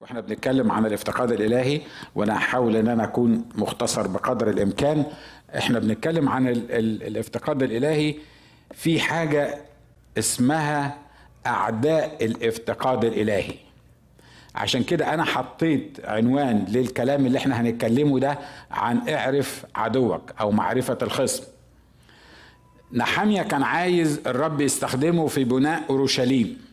وإحنا بنتكلم عن الافتقاد الإلهي وأنا هحاول إن أنا أكون مختصر بقدر الإمكان. إحنا بنتكلم عن ال ال الافتقاد الإلهي. في حاجة اسمها أعداء الافتقاد الإلهي. عشان كده أنا حطيت عنوان للكلام اللي إحنا هنتكلمه ده عن اعرف عدوك أو معرفة الخصم. نحامية كان عايز الرب يستخدمه في بناء أورشليم.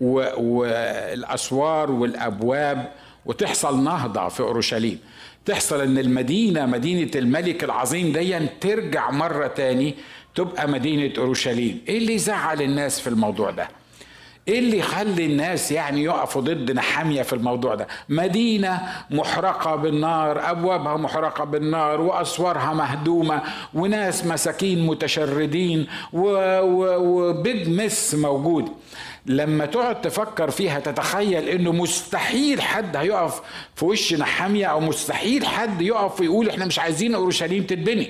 والاسوار والأبواب وتحصل نهضة في أورشليم. تحصل إن المدينة مدينة الملك العظيم دي ترجع مرة تاني تبقى مدينة أورشليم. إيه اللي يزعل الناس في الموضوع ده؟ إيه اللي يخلي الناس يعني يقفوا ضد نحامية في الموضوع ده؟ مدينة محرقة بالنار أبوابها محرقة بالنار وأسوارها مهدومة وناس مساكين متشردين وبيج مس موجود. لما تقعد تفكر فيها تتخيل إنه مستحيل حد هيقف في وش نحامية أو مستحيل حد يقف ويقول إحنا مش عايزين أورشليم تتبني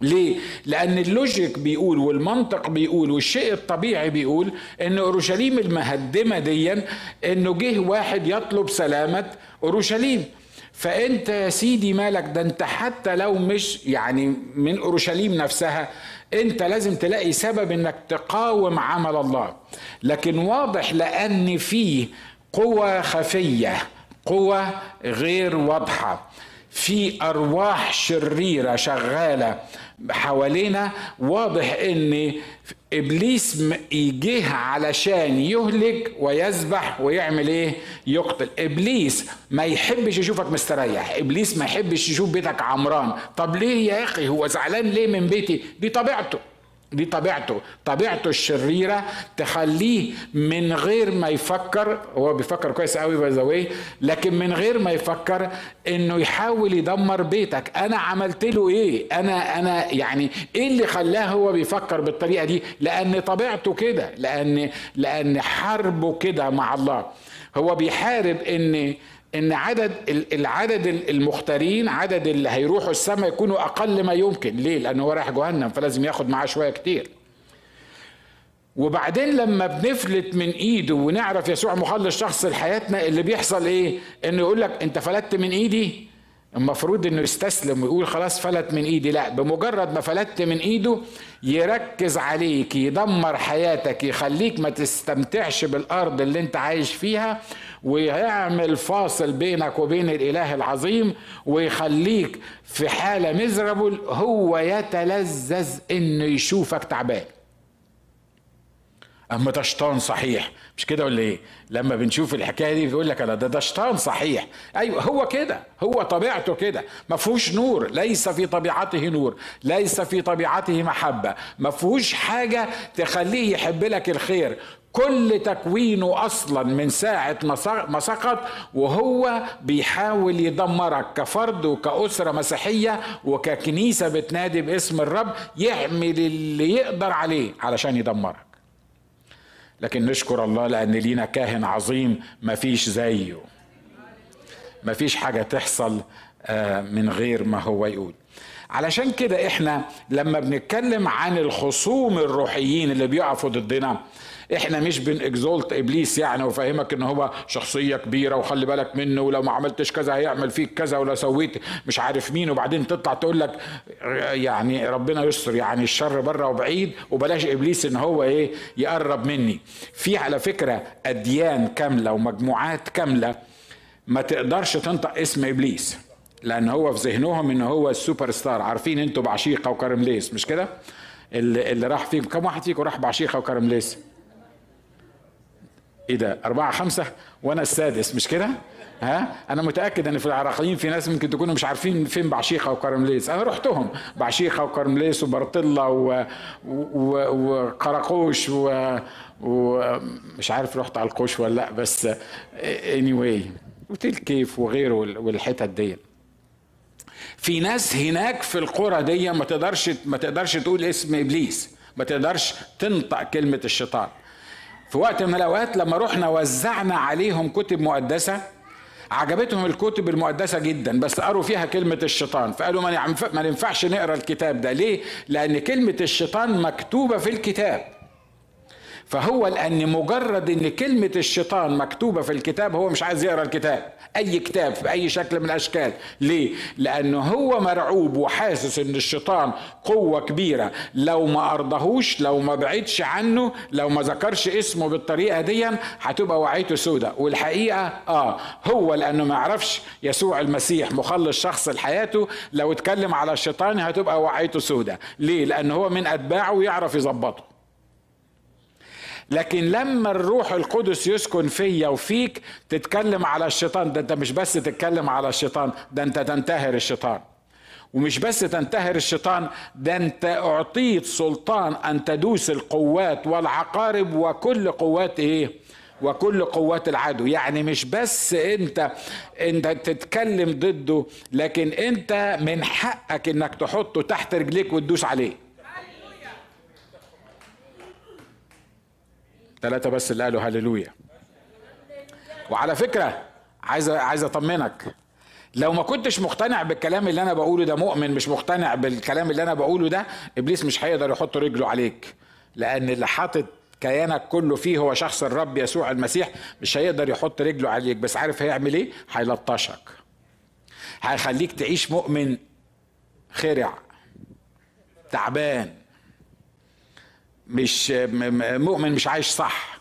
ليه؟ لأن اللوجيك بيقول والمنطق بيقول والشيء الطبيعي بيقول إن أورشليم المهدمة ديا إنه جه واحد يطلب سلامة أورشليم فأنت يا سيدي مالك ده أنت حتى لو مش يعني من أورشليم نفسها أنت لازم تلاقي سبب إنك تقاوم عمل الله. لكن واضح لأن فيه قوة خفية قوة غير واضحة. في أرواح شريرة شغالة. حوالينا. واضح إن إبليس يجيه علشان يهلك ويذبح ويعمل إيه؟ يقتل. إبليس ما يحبش يشوفك مستريح. إبليس ما يحبش يشوف بيتك عمران. طب ليه يا أخي؟ هو زعلان ليه من بيتي؟ دي طبيعته. دي طبيعته. طبيعته الشريرة تخليه من غير ما يفكر هو بيفكر كويس قوي باي لكن من غير ما يفكر إنه يحاول يدمر بيتك. أنا عملت له إيه؟ أنا أنا يعني إيه اللي خلاه هو بيفكر بالطريقة دي؟ لأن طبيعته كده لأن لأن حربه كده مع الله. هو بيحارب إن إن عدد العدد المختارين عدد اللي هيروحوا السماء يكونوا أقل ما يمكن. ليه؟ لأنه هو رايح جهنم فلازم ياخد معاه شوية كتير. وبعدين لما بنفلت من إيده ونعرف يسوع مخلص شخص لحياتنا اللي بيحصل إيه؟ إنه يقول لك أنت فلتت من إيدي؟ المفروض إنه يستسلم ويقول خلاص فلت من إيدي. لا بمجرد ما فلتت من إيده يركز عليك يدمر حياتك يخليك ما تستمتعش بالأرض اللي أنت عايش فيها ويعمل فاصل بينك وبين الإله العظيم ويخليك في حالة مزربل هو يتلذذ إنه يشوفك تعبان. أما ده شيطان صحيح. مش كده ولا إيه؟ لما بنشوف الحكاية دي بيقول لك ده ده شيطان صحيح. أيوه هو كده. هو طبيعته كده. ما فيهوش نور. ليس في طبيعته نور. ليس في طبيعته محبة. ما فيهوش حاجة تخليه يحب لك الخير. كل تكوينه أصلا من ساعة ما سقط وهو بيحاول يدمرك كفرد وكأسرة مسيحية وككنيسة بتنادي باسم الرب يعمل اللي يقدر عليه علشان يدمرك. لكن نشكر الله لأن لينا كاهن عظيم مفيش زيه. مفيش حاجة تحصل من غير ما هو يقول. علشان كده إحنا لما بنتكلم عن الخصوم الروحيين اللي بيقفوا ضدنا إحنا مش بنكزولت إبليس يعني وفهمك إن هو شخصية كبيرة وخلي بالك منه ولو ما عملتش كذا هيعمل فيك كذا ولو سويت مش عارف مين وبعدين تطلع تقول لك يعني ربنا يستر يعني الشر بره وبعيد وبلاش إبليس إن هو إيه يقرب مني. في على فكرة أديان كاملة ومجموعات كاملة ما تقدرش تنطق اسم إبليس لأن هو في ذهنهم إن هو السوبر ستار عارفين أنتوا بعشيقة وكرمليس مش كده؟ اللي, اللي راح فيكم. كم واحد فيكم راح بعشيقة وكرمليس إيه ده أربعة خمسة وأنا السادس مش كده؟ ها؟ أنا متأكد إن في العراقيين في ناس ممكن تكونوا مش عارفين فين بعشيقة وكرمليس، أنا رحتهم بعشيقة وكرمليس وبرطلة و... و... وقراقوش و... ومش عارف رحت على القوش ولا لأ بس anyway وتل كيف وغيره والحتت دي في ناس هناك في القرى دي ما تقدرش ما تقدرش تقول اسم إبليس ما تقدرش تنطق كلمة الشيطان في وقت من الأوقات لما رحنا وزعنا عليهم كتب مقدسة عجبتهم الكتب المقدسة جدا بس قروا فيها كلمة الشيطان فقالوا ما ينفعش نقرأ الكتاب ده ليه؟ لأن كلمة الشيطان مكتوبة في الكتاب فهو لأن مجرد إن كلمة الشيطان مكتوبة في الكتاب هو مش عايز يقرأ الكتاب. أي كتاب في أي شكل من الأشكال. ليه؟ لأنه هو مرعوب وحاسس إن الشيطان قوة كبيرة. لو ما أرضهوش لو ما بعدش عنه لو ما ذكرش اسمه بالطريقة دي هتبقى وعيته سودة. والحقيقة آه هو لأنه ما يعرفش يسوع المسيح مخلص شخص لحياته لو اتكلم على الشيطان هتبقى وعيته سودة. ليه؟ لأنه هو من أتباعه يعرف يظبطه. لكن لما الروح القدس يسكن فيا وفيك تتكلم على الشيطان. ده انت مش بس تتكلم على الشيطان ده انت تنتهر الشيطان. ومش بس تنتهر الشيطان ده انت اعطيت سلطان ان تدوس القوات والعقارب وكل قوات إيه؟ وكل قوات العدو. يعني مش بس انت انت تتكلم ضده لكن انت من حقك انك تحطه تحت رجليك وتدوس عليه. ثلاثة بس اللي قالوا هللويا. وعلى فكرة عايز عايز أطمنك. لو ما كنتش مقتنع بالكلام اللي أنا بقوله ده مؤمن مش مقتنع بالكلام اللي أنا بقوله ده إبليس مش هيقدر يحط رجله عليك. لأن اللي حاطط كيانك كله فيه هو شخص الرب يسوع المسيح مش هيقدر يحط رجله عليك. بس عارف هيعمل إيه؟ هيلطشك. هيخليك تعيش مؤمن خرع تعبان. مش مؤمن مش عايش صح.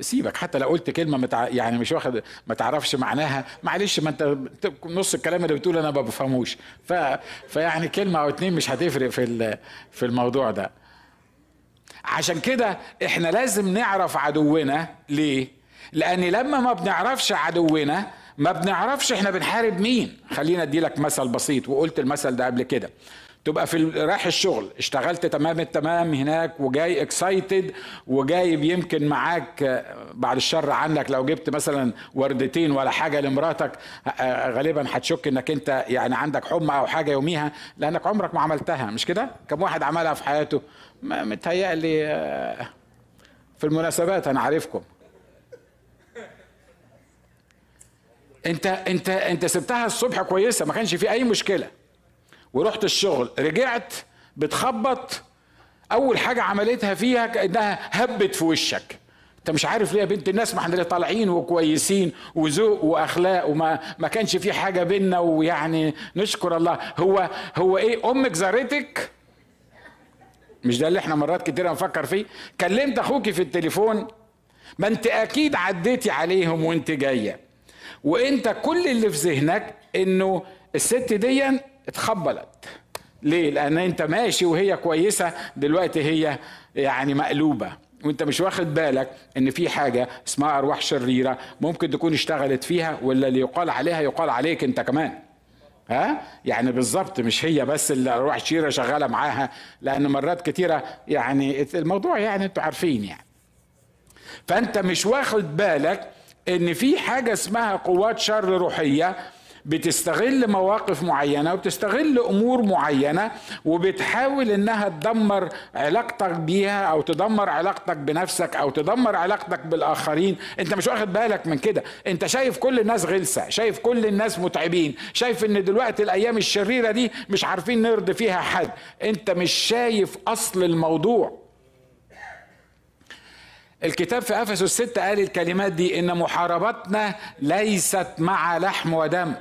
سيبك حتى لو قلت كلمة متع... يعني مش واخد ما تعرفش معناها. معلش ما انت نص الكلام اللي بتقوله أنا ما بفهموش. ف... فيعني كلمة أو اتنين مش هتفرق في ال... في الموضوع ده. عشان كده إحنا لازم نعرف عدونا. ليه؟ لأن لما ما بنعرفش عدونا ما بنعرفش إحنا بنحارب مين. خلينا ادي لك مثل بسيط وقلت المثل ده قبل كده. تبقى في رايح الشغل. اشتغلت تمام التمام هناك وجاي اكسايتد وجايب يمكن معاك بعد الشر عنك. لو جبت مثلا وردتين ولا حاجة لمراتك غالبا هتشك إنك أنت يعني عندك حمى أو حاجة يوميها لأنك عمرك ما عملتها. مش كده؟ كم واحد عملها في حياته؟ متهيألي في المناسبات أنا عارفكم. أنت أنت أنت سبتها الصبح كويسة ما كانش في أي مشكلة. ورحت الشغل رجعت بتخبط أول حاجة عملتها فيها انها هبت في وشك. أنت مش عارف ليه يا بنت الناس ما إحنا طالعين وكويسين وذوق وأخلاق وما ما كانش في حاجة بينا ويعني نشكر الله. هو هو إيه؟ أمك زارتك مش ده اللي إحنا مرات كتير نفكر فيه؟ كلمت أخوكي في التليفون ما أنت أكيد عديتي عليهم وأنت جاية. وأنت كل اللي في ذهنك إنه الست دي اتخبلت. ليه؟ لأن أنت ماشي وهي كويسة دلوقتي هي يعني مقلوبة. وأنت مش واخد بالك إن في حاجة اسمها أرواح شريرة ممكن تكون اشتغلت فيها ولا اللي يقال عليها يقال عليك أنت كمان. ها؟ يعني بالظبط مش هي بس اللي أرواح شريرة شغالة معاها لأن مرات كتيرة يعني الموضوع يعني أنتوا عارفين يعني. فأنت مش واخد بالك إن في حاجة اسمها قوات شر روحية بتستغل مواقف معينة وبتستغل أمور معينة وبتحاول إنها تدمر علاقتك بيها أو تدمر علاقتك بنفسك أو تدمر علاقتك بالآخرين. أنت مش واخد بالك من كده. أنت شايف كل الناس غلسة شايف كل الناس متعبين شايف إن دلوقتي الأيام الشريرة دي مش عارفين نرضي فيها حد. أنت مش شايف أصل الموضوع. الكتاب في أفسس 6 قال الكلمات دي إن محاربتنا ليست مع لحم ودم.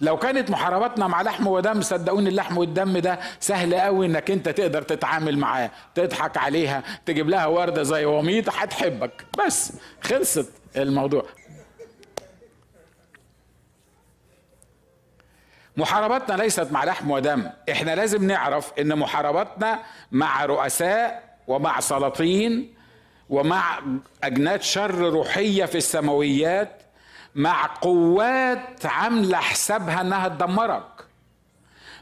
لو كانت محارباتنا مع لحم ودم صدقوني اللحم والدم ده سهل قوي إنك أنت تقدر تتعامل معاه تضحك عليها تجيب لها وردة زي وميط هتحبك. بس خلصت الموضوع. محارباتنا ليست مع لحم ودم. إحنا لازم نعرف إن محارباتنا مع رؤساء ومع سلاطين ومع أجناد شر روحية في السماويات مع قوات عاملة حسابها إنها تدمرك.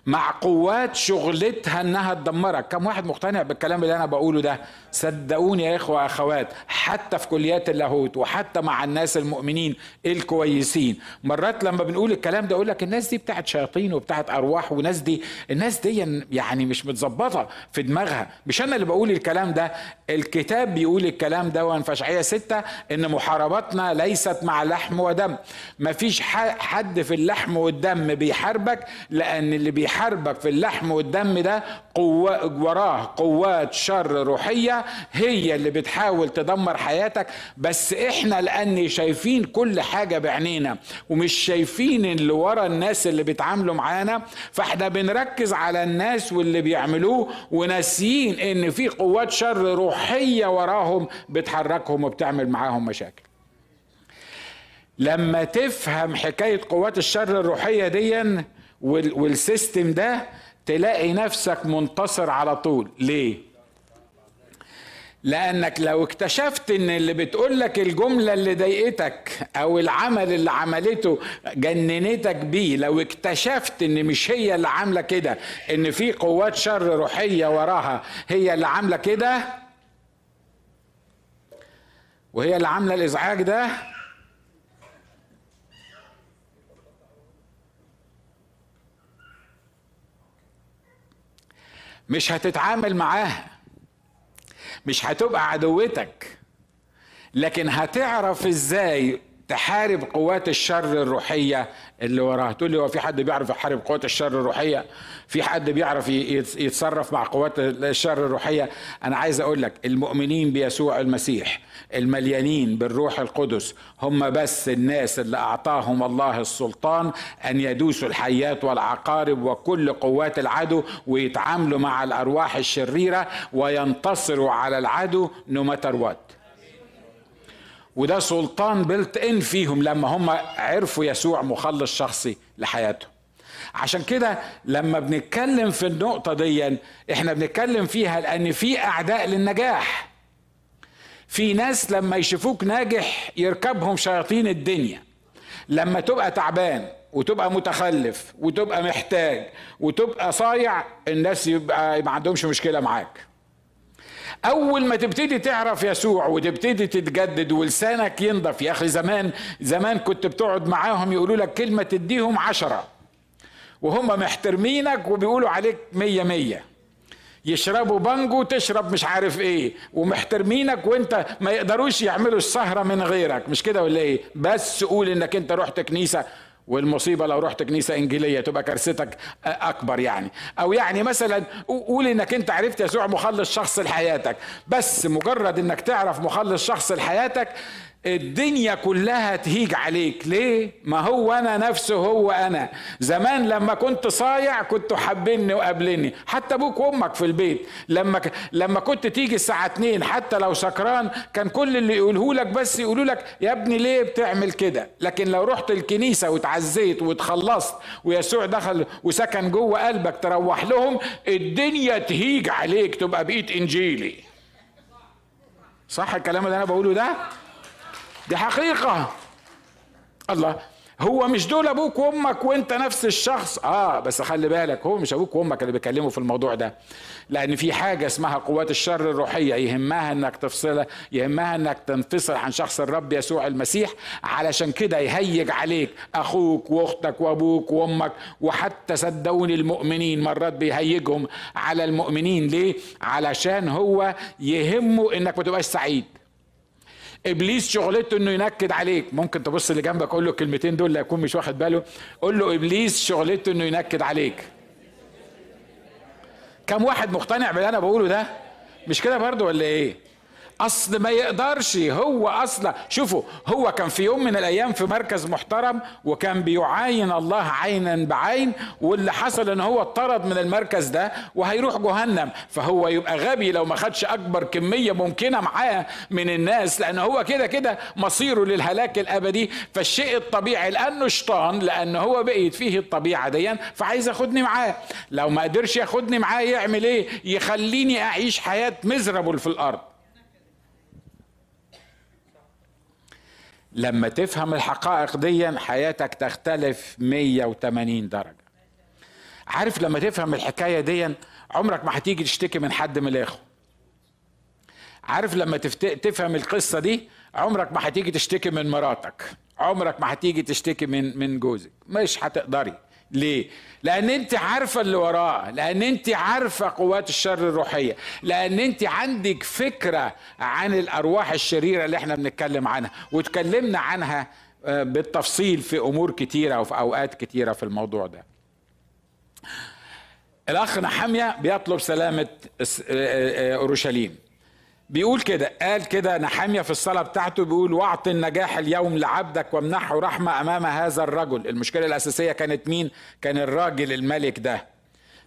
مع قوات شغلتها إنها تدمرك. كم واحد مقتنع بالكلام اللي أنا بقوله ده؟ صدقوني يا إخوة وأخوات حتى في كليات اللاهوت وحتى مع الناس المؤمنين الكويسين. مرات لما بنقول الكلام ده أقول لك الناس دي بتاعت شياطين وبتاعت أرواح وناس دي الناس دي يعني مش متظبطة في دماغها. مش أنا اللي بقول الكلام ده الكتاب بيقول الكلام ده في اشعياء ستة إن محارباتنا ليست مع لحم ودم. مفيش حد في اللحم والدم بيحاربك لأن اللي بيحاربك بتحاربك في اللحم والدم ده قوة وراه قوات شر روحية هي اللي بتحاول تدمر حياتك. بس إحنا لأن شايفين كل حاجة بعينينا ومش شايفين اللي ورا الناس اللي بيتعاملوا معانا فاحنا بنركز على الناس واللي بيعملوه وناسيين إن في قوات شر روحية وراهم بتحركهم وبتعمل معاهم مشاكل. لما تفهم حكاية قوات الشر الروحية دي والسيستم ده تلاقي نفسك منتصر على طول. ليه؟ لأنك لو اكتشفت إن اللي بتقول لك الجملة اللي ضايقتك أو العمل اللي عملته جننتك بيه لو اكتشفت إن مش هي اللي عاملة كده إن في قوات شر روحية وراها هي اللي عاملة كده وهي اللي عاملة الإزعاج ده مش هتتعامل معاها. مش هتبقى عدوتك. لكن هتعرف إزاي تحارب قوات الشر الروحية اللي وراها. تقول لي هو في حد بيعرف يحارب قوات الشر الروحية؟ في حد بيعرف يتصرف مع قوات الشر الروحية؟ أنا عايز أقول لك المؤمنين بيسوع المسيح المليانين بالروح القدس. هم بس الناس اللي أعطاهم الله السلطان أن يدوسوا الحيات والعقارب وكل قوات العدو ويتعاملوا مع الأرواح الشريرة وينتصروا على العدو نو وات وده سلطان بلت ان فيهم لما هم عرفوا يسوع مخلص شخصي لحياتهم. عشان كده لما بنتكلم في النقطة دي إحنا بنتكلم فيها لأن في أعداء للنجاح. في ناس لما يشوفوك ناجح يركبهم شياطين الدنيا. لما تبقى تعبان وتبقى متخلف وتبقى محتاج وتبقى صايع الناس يبقى ما عندهمش مشكلة معاك. أول ما تبتدي تعرف يسوع وتبتدي تتجدد ولسانك ينضف يا أخي زمان زمان كنت بتقعد معاهم يقولوا لك كلمة تديهم عشرة وهم محترمينك وبيقولوا عليك مية مية. يشربوا بانجو تشرب مش عارف إيه ومحترمينك وانت ما يقدروش يعملوا السهرة من غيرك مش كده ولا إيه؟ بس قول انك انت رحت كنيسة والمصيبة لو رحت كنيسة إنجيلية تبقى كارثتك أكبر يعني. أو يعني مثلا قول إنك أنت عرفت يسوع مخلص شخص لحياتك بس مجرد إنك تعرف مخلص شخص لحياتك الدنيا كلها تهيج عليك. ليه؟ ما هو أنا نفسه هو أنا. زمان لما كنت صايع كنت حابيني وقابلني. حتى أبوك وأمك في البيت. لما ك... لما كنت تيجي الساعة 2 حتى لو سكران كان كل اللي يقوله لك بس يقولوا لك يا ابني ليه بتعمل كده؟ لكن لو رحت الكنيسة وتعزيت واتخلصت ويسوع دخل وسكن جوه قلبك تروح لهم الدنيا تهيج عليك. تبقى بقيت إنجيلي. صح الكلام اللي أنا بقوله ده؟ دي حقيقة. الله. هو مش دول أبوك وأمك وأنت نفس الشخص؟ آه بس خلي بالك هو مش أبوك وأمك اللي بيكلموا في الموضوع ده. لأن في حاجة اسمها قوات الشر الروحية يهمها إنك تفصلها يهمها إنك تنفصل عن شخص الرب يسوع المسيح. علشان كده يهيج عليك أخوك وأختك وأبوك وأمك وحتى صدقوني المؤمنين مرات بيهيجهم على المؤمنين. ليه؟ علشان هو يهمه إنك ما تبقاش سعيد. إبليس شغلته إنه ينكد عليك. ممكن تبص اللي جنبك قول له الكلمتين دول لا يكون مش واخد باله. قول له إبليس شغلته إنه ينكد عليك. كم واحد مقتنع باللي أنا بقوله ده؟ مش كده برضه ولا إيه؟ أصل ما يقدرش هو أصلا شوفوا هو كان في يوم من الأيام في مركز محترم وكان بيعاين الله عينا بعين واللي حصل إن هو اتطرد من المركز ده وهيروح جهنم. فهو يبقى غبي لو ما خدش أكبر كمية ممكنة معاه من الناس لأن هو كده كده مصيره للهلاك الأبدي. فالشيء الطبيعي لأنه شيطان لأن هو بقيت فيه الطبيعة دي فعايز ياخدني معاه. لو ما قدرش ياخدني معاه يعمل إيه؟ يخليني أعيش حياة مزربل في الأرض. لما تفهم الحقائق دي حياتك تختلف 180 درجة. عارف لما تفهم الحكاية دي عمرك ما هتيجي تشتكي من حد من الإخوة. عارف لما. تفهم القصة دي عمرك ما هتيجي تشتكي من مراتك. عمرك ما هتيجي تشتكي من من جوزك. مش هتقدري. ليه؟ لأن أنت عارفة اللي وراه، لأن أنت عارفة قوات الشر الروحية، لأن أنت عندك فكرة عن الأرواح الشريرة اللي إحنا بنتكلم عنها، وتكلمنا عنها بالتفصيل في أمور كتيرة وفي أوقات كتيرة في الموضوع ده. الأخ نحمية بيطلب سلامة أورشليم بيقول كده قال كده نحمية في الصلاة بتاعته بيقول واعط النجاح اليوم لعبدك وامنحه رحمة أمام هذا الرجل. المشكلة الأساسية كانت مين؟ كان الراجل الملك ده.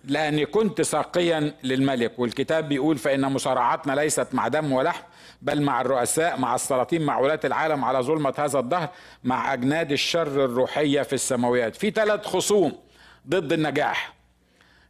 لاني كنت ساقيا للملك. والكتاب بيقول فإن مصارعاتنا ليست مع دم ولحم بل مع الرؤساء مع السلاطين مع ولاة العالم على ظلمة هذا الدهر مع أجناد الشر الروحية في السماويات. في ثلاث خصوم ضد النجاح.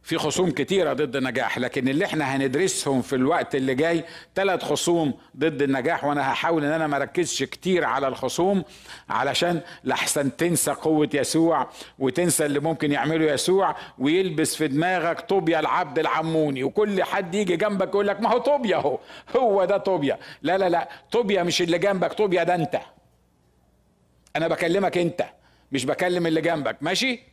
في خصوم كتيرة ضد النجاح لكن اللي إحنا هندرسهم في الوقت اللي جاي ثلاث خصوم ضد النجاح وأنا هحاول إن أنا ما اركزش كتير على الخصوم علشان لحسن تنسى قوة يسوع وتنسى اللي ممكن يعمله يسوع ويلبس في دماغك طوبيا العبد العموني وكل حد يجي جنبك يقول لك ما هو طوبيا هو هو ده طوبيا. لا لا لا طوبيا مش اللي جنبك طوبيا ده انت. أنا بكلمك انت مش بكلم اللي جنبك. ماشي؟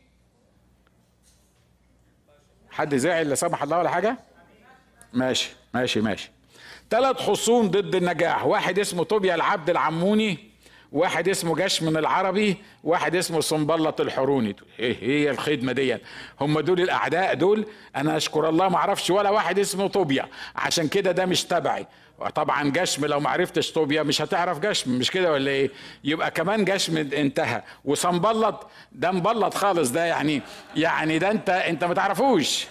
حد زعل لا سمح الله ولا حاجة؟ ماشي ماشي ماشي. ثلاث خصوم ضد النجاح. واحد اسمه طوبيا العبد العموني واحد اسمه جشم العربي واحد اسمه صنبلط الحروني. إيه هي الخدمة دي هم دول الأعداء دول. أنا أشكر الله ما أعرفش ولا واحد اسمه طوبيا. عشان كده ده مش تبعي. طبعا جشم لو ما عرفتش طوبيا مش هتعرف جشم مش كده ولا إيه؟ يبقى كمان جشم انتهى. وصنبلط ده مبلط خالص ده يعني يعني ده انت انت ما تعرفوش.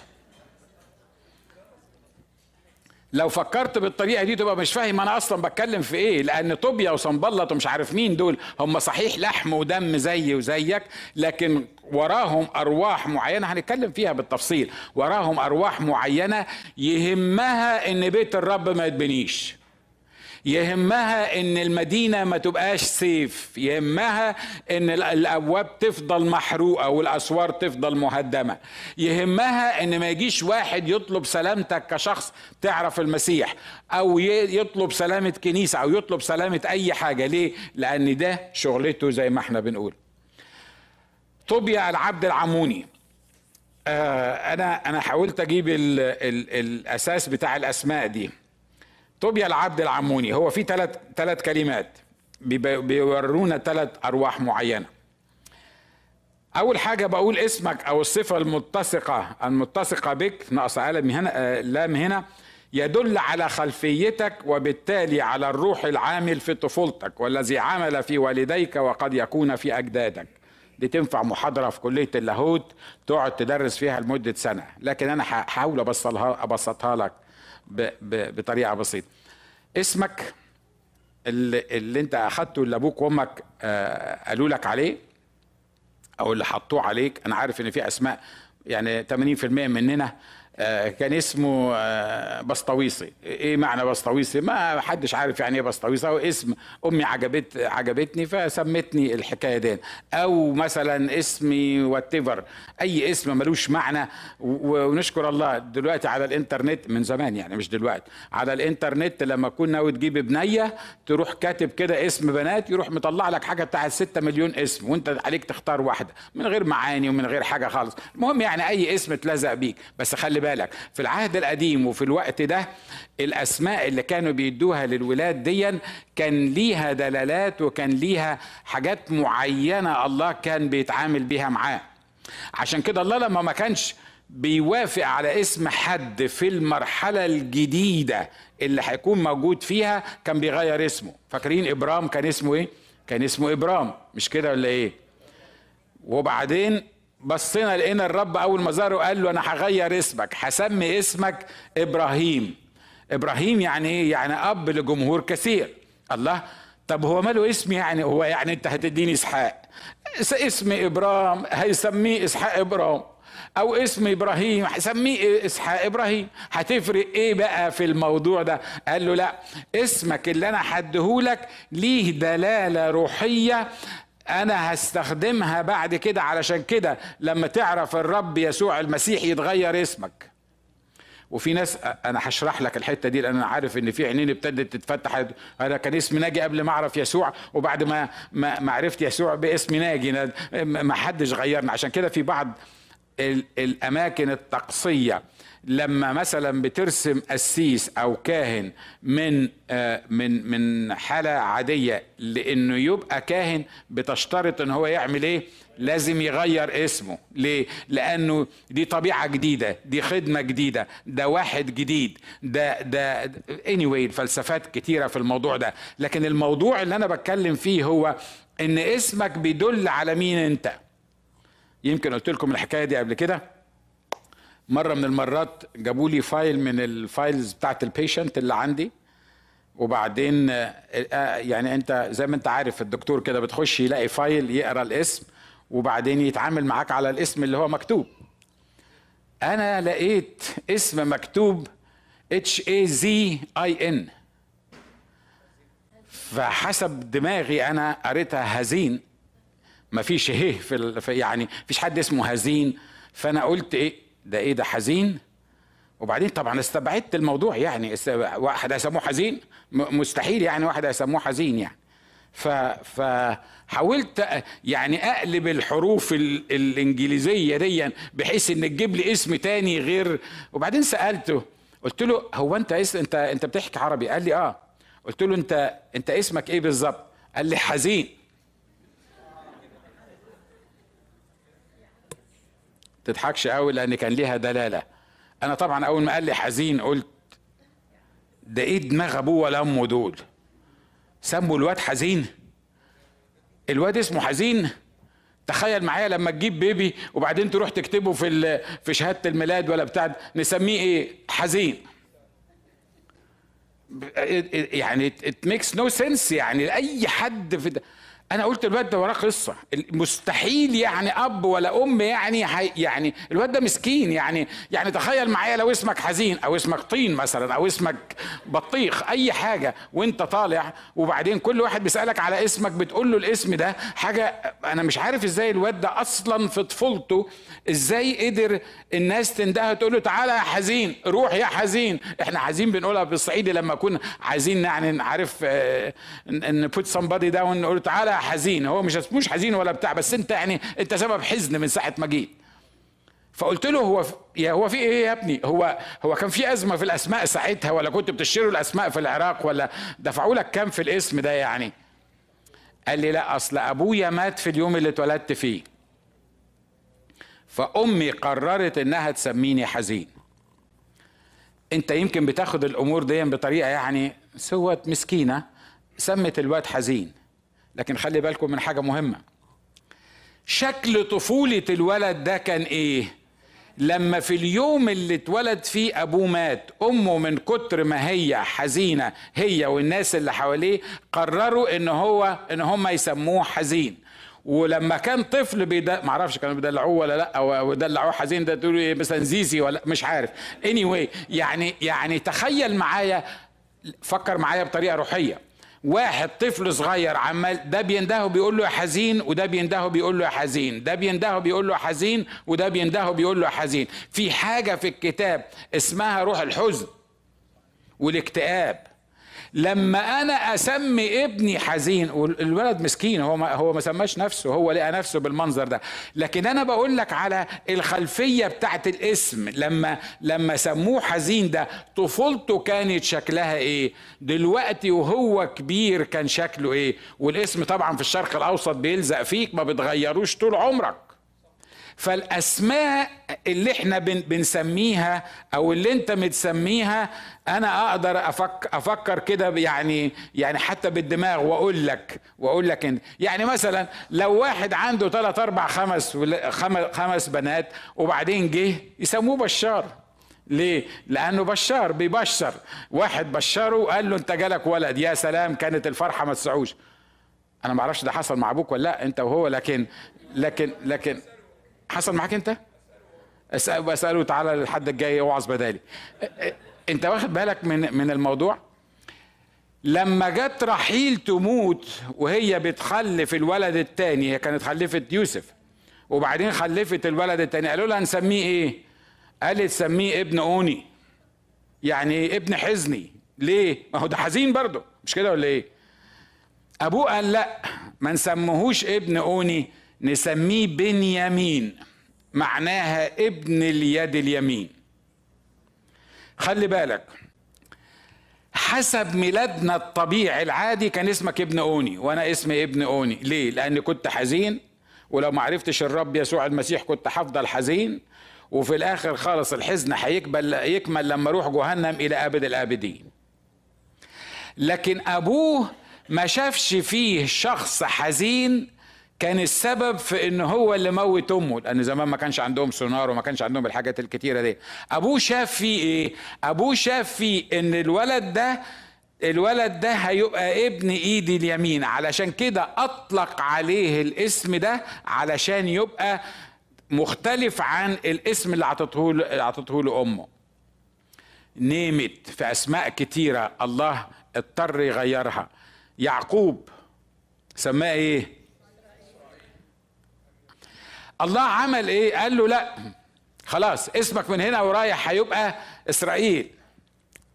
لو فكرت بالطريقة دي تبقى مش فاهم أنا أصلا بتكلم في إيه لأن طوبيا وصنبلط ومش عارف مين دول هم صحيح لحم ودم زي وزيك لكن وراهم أرواح معينة هنتكلم فيها بالتفصيل وراهم أرواح معينة يهمها إن بيت الرب ما يتبنيش. يهمها إن المدينة ما تبقاش سيف. يهمها إن الأبواب تفضل محروقة والأسوار تفضل مهدمة. يهمها إن ما يجيش واحد يطلب سلامتك كشخص تعرف المسيح أو يطلب سلامة كنيسة أو يطلب سلامة أي حاجة. ليه؟ لأن ده شغلته زي ما إحنا بنقول. طوبيا العبد العموني. آه أنا أنا حاولت أجيب ال ال الأساس بتاع الأسماء دي. طوبيا العبد العموني هو في ثلاث ثلاث كلمات بيورونا ثلاث أرواح معينة. أول حاجة بقول اسمك أو الصفة المتسقة المتسقة بك ناقص قلم هنا لام هنا يدل على خلفيتك وبالتالي على الروح العامل في طفولتك والذي عمل في والديك وقد يكون في أجدادك. دي تنفع محاضرة في كلية اللاهوت تقعد تدرس فيها لمدة سنة. لكن أنا هحاول أبسطها لك. بطريقة بسيطة. اسمك اللي, اللي انت أخدته اللي أبوك وأمك آه قالوا لك عليه أو اللي حطوه عليك. أنا عارف إن في أسماء يعني 80% مننا كان اسمه آه، بسطويسي إيه معنى بسطويسي ما حدش عارف يعني إيه بسطويسي هو اسم أمي عجبت عجبتني فسمتني الحكاية دي. أو مثلا اسمي واتيفر أي اسم ملوش معنى. ونشكر الله دلوقتي على الإنترنت من زمان يعني مش دلوقتي. على الإنترنت لما كنا ناوي تجيب بنيه تروح كاتب كده اسم بنات يروح مطلع لك حاجة بتاعت 6 مليون اسم وأنت عليك تختار واحدة. من غير معاني ومن غير حاجة خالص. المهم يعني أي اسم اتلزق بيك. بس خلي بالك في العهد القديم وفي الوقت ده الأسماء اللي كانوا بيدوها للولاد ديا كان ليها دلالات وكان ليها حاجات معينة الله كان بيتعامل بيها معاه عشان كده الله لما ما كانش بيوافق على اسم حد في المرحلة الجديدة اللي هيكون موجود فيها كان بيغير اسمه فاكرين إبرام كان اسمه إيه؟ كان اسمه إبرام مش كده ولا إيه؟ وبعدين بصينا لقينا الرب أول ما ظهر قال له أنا هغير اسمك هسمي اسمك إبراهيم. إبراهيم يعني إيه؟ يعني أب لجمهور كثير. الله؟ طب هو ماله اسم يعني؟ هو يعني أنت هتديني إسحاق. اسم إبرام هيسميه إسحاق إبرام. أو اسم إبراهيم هسميه إسحاق إبراهيم. هتفرق إيه بقى في الموضوع ده؟ قال له لا اسمك اللي أنا حدهولك ليه دلالة روحية أنا هستخدمها بعد كده علشان كده لما تعرف الرب يسوع المسيح يتغير اسمك. وفي ناس أنا هشرح لك الحتة دي لأن أنا عارف إن في عينين ابتدت تتفتح. أنا كان اسمي ناجي قبل ما أعرف يسوع وبعد ما ما عرفت يسوع باسم ناجي. ما حدش غيرنا عشان كده في بعض الأماكن الطقسية لما مثلا بترسم قسيس أو كاهن من آه، من من حالة عادية لإنه يبقى كاهن بتشترط إن هو يعمل إيه؟ لازم يغير اسمه. ليه؟ لأنه دي طبيعة جديدة دي خدمة جديدة ده واحد جديد ده ده anyway الفلسفات كتيرة في الموضوع ده. لكن الموضوع اللي أنا بتكلم فيه هو إن اسمك بيدل على مين أنت. يمكن قلت لكم الحكاية دي قبل كده؟ مرة من المرات جابوا لي file من ال files بتاعت ال patient اللي عندي. وبعدين آه، يعني انت زي ما انت عارف الدكتور كده بتخش يلاقي file يقرأ الاسم وبعدين يتعامل معاك على الاسم اللي هو مكتوب. أنا لقيت اسم مكتوب اتش اي زي اي ان فحسب دماغي أنا قريتها هزين. مفيش هيه في يعني مفيش حد اسمه هزين. فأنا قلت إيه؟ ده إيه ده حزين؟ وبعدين طبعا استبعدت الموضوع يعني واحد هيسموه حزين؟ مستحيل يعني واحد هيسموه حزين يعني. فحاولت يعني أقلب الحروف الإنجليزية دي بحيث إن تجيب لي اسم تاني غير. وبعدين سألته قلت له هو أنت اسم أنت أنت بتحكي عربي؟ قال لي آه. قلت له أنت أنت اسمك إيه بالظبط؟ قال لي حزين. تضحكش قوي لأن كان ليها دلالة. أنا طبعا أول ما قال لي حزين قلت ده إيه دماغ أبوه ولا أمه دول؟ سموا الواد حزين؟ الواد اسمه حزين؟ تخيل معايا لما تجيب baby وبعدين تروح تكتبه في في شهادة الميلاد ولا بتاع نسميه إيه؟ حزين. يعني it makes no sense يعني لأي حد في ده. أنا قلت الواد ده وراه قصة. مستحيل يعني أب ولا أم يعني يعني الواد ده مسكين يعني يعني تخيل معايا لو اسمك حزين أو اسمك طين مثلا أو اسمك بطيخ أي حاجة وأنت طالع وبعدين كل واحد بيسألك على اسمك بتقول له الاسم ده حاجة أنا مش عارف إزاي الواد ده أصلا في طفولته إزاي قدر الناس تندهه تقول له تعالى يا حزين روح يا حزين. إحنا حزين بنقولها بالصعيدي لما كنا عايزين يعني عارف بوت somebody down نقول له حزين. هو مش اسموش حزين ولا بتاع بس انت يعني انت سبب حزن من ساعة ما جيت. فقلت له هو يا هو في إيه يا ابني؟ هو هو كان في أزمة في الأسماء ساعتها ولا كنت بتشتروا الأسماء في العراق ولا دفعوا لك كام في الاسم ده يعني؟ قال لي لا أصل أبويا مات في اليوم اللي اتولدت فيه. فأمي قررت إنها تسميني حزين. انت يمكن بتاخد الأمور دي بطريقة يعني سوت مسكينة سمت الواد حزين. لكن خلي بالكم من حاجة مهمة. شكل طفولة الولد ده كان إيه؟ لما في اليوم اللي اتولد فيه أبوه مات أمه من كتر ما هي حزينة هي والناس اللي حواليه قرروا إن هو إن هم يسموه حزين. ولما كان طفل بيد معرفش كانوا بيدلعوه ولا لأ أو يدلعوه حزين ده تقولوا إيه مثلا زيزي ولا مش عارف. اني anyway يعني يعني تخيل معايا فكر معايا بطريقة روحية. واحد طفل صغير عمال ده بيندهه بيقول له يا حزين وده بيندهه بيقول له يا حزين ده بيندهه بيقول له حزين وده بيندهه بيقول له حزين. في حاجة في الكتاب اسمها روح الحزن والاكتئاب. لما أنا أسمي ابني حزين والولد مسكين هو ما هو ما سماش نفسه هو لقى نفسه بالمنظر ده. لكن أنا بقول لك على الخلفية بتاعت الاسم لما لما سموه حزين ده طفولته كانت شكلها إيه؟ دلوقتي وهو كبير كان شكله إيه؟ والاسم طبعا في الشرق الأوسط بيلزق فيك ما بتغيروش طول عمرك. فالأسماء اللي إحنا بنسميها أو اللي انت متسميها أنا أقدر أفكر, أفكر كده يعني يعني حتى بالدماغ وأقول لك وأقول لك انت يعني مثلا لو واحد عنده ثلاث أربع خمس خمس بنات وبعدين جه يسموه بشار. ليه؟ لأنه بشار بيبشر. واحد بشره وقال له أنت جالك ولد. يا سلام كانت الفرحة ما تسعوش. أنا ما أعرفش ده حصل مع أبوك ولا لأ أنت وهو لكن لكن لكن حصل معاك انت؟ بساله تعالى الحد الجاي أوعظ بدالي. انت واخد بالك من من الموضوع؟ لما جت رحيل تموت وهي بتخلف الولد الثاني هي كانت خلفت يوسف وبعدين خلفت الولد الثاني قالوا لها نسميه إيه؟ قالت سميه ابن اوني. يعني ابن حزني. ليه؟ ما هو ده حزين برضه. مش كده ولا إيه؟ أبوه قال لا ما نسمهوش ابن اوني. نسميه بنيامين معناها ابن اليد اليمين. خلي بالك حسب ميلادنا الطبيعي العادي كان اسمك ابن اوني وأنا اسمي ابن اوني. ليه؟ لاني كنت حزين ولو ما عرفتش الرب يسوع المسيح كنت هفضل حزين وفي الآخر خالص الحزن هيكمل يكمل لما أروح جهنم إلى أبد الأبدين. لكن أبوه ما شافش فيه شخص حزين كان السبب في إن هو اللي موت أمه لأن زمان ما كانش عندهم سونار وما كانش عندهم الحاجات الكتيرة دي. أبوه شاف فيه إيه؟ أبوه شاف فيه إن الولد ده الولد ده هيبقى ابن ايدي اليمين. علشان كده أطلق عليه الاسم ده علشان يبقى مختلف عن الاسم اللي عطته له عطته له أمه. نيمت في أسماء كتيرة الله اضطر يغيرها. يعقوب سماه إيه؟ الله عمل إيه؟ قال له لا. خلاص اسمك من هنا ورايح هيبقى إسرائيل.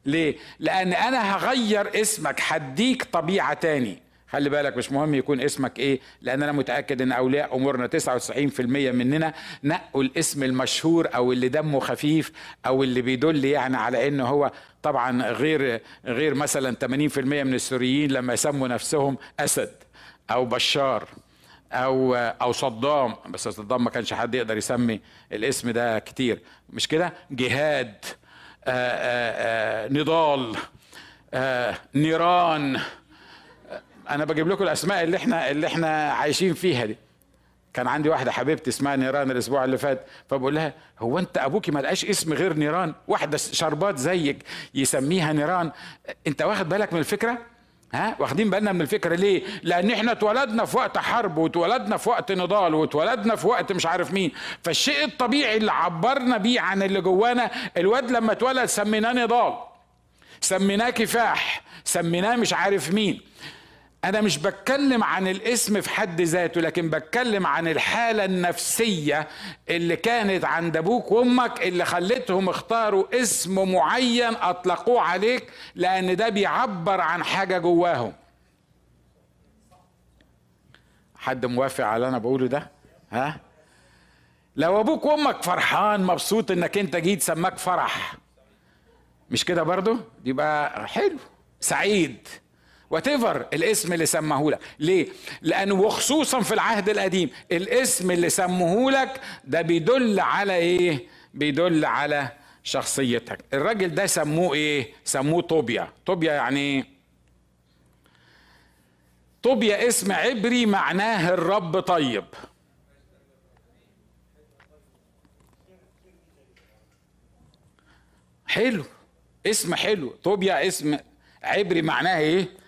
ليه؟ لأن أنا هغير اسمك هديك طبيعة تاني. خلي بالك مش مهم يكون اسمك إيه لأن أنا متأكد إن أولياء أمورنا 99% مننا نقوا الاسم المشهور أو اللي دمه خفيف أو اللي بيدل يعني على انه هو طبعا غير غير مثلا 80% من السوريين لما يسموا نفسهم أسد أو بشار. أو أو صدام. بس صدام ما كانش حد يقدر يسمي الاسم ده كتير. مش كده؟ جهاد آآ آآ نضال آآ نيران. أنا بجيب لكم الأسماء اللي إحنا اللي إحنا عايشين فيها دي. كان عندي واحدة حبيبتي اسمها نيران الأسبوع اللي فات فبقول لها هو أنت أبوكي ما لقاش اسم غير نيران؟ واحدة شربات زيك يسميها نيران؟ أنت واخد بالك من الفكرة؟ ها؟ واخدين بالنا من الفكرة ليه؟ لأن إحنا اتولدنا في وقت حرب واتولدنا في وقت نضال واتولدنا في وقت مش عارف مين. فالشيء الطبيعي اللي عبرنا بيه عن اللي جوانا الواد لما اتولد سميناه نضال سميناه كفاح سميناه مش عارف مين. أنا مش بتكلم عن الاسم في حد ذاته لكن بتكلم عن الحالة النفسية اللي كانت عند أبوك وأمك اللي خلتهم اختاروا اسم معين أطلقوه عليك لأن ده بيعبر عن حاجة جواهم. حد موافق على اللي أنا بقوله ده؟ ها؟ لو أبوك وأمك فرحان مبسوط إنك أنت جيت سماك فرح مش كده برضو؟ يبقى حلو. سعيد. وات الاسم اللي سماه لك. ليه؟ لأنه وخصوصا في العهد القديم الاسم اللي سموه لك ده بيدل على إيه؟ بيدل على شخصيتك. الراجل ده سموه إيه؟ سموه طوبيا. طوبيا يعني إيه؟ طوبيا اسم عبري معناه الرب طيب. حلو. اسم حلو. طوبيا اسم عبري معناه إيه؟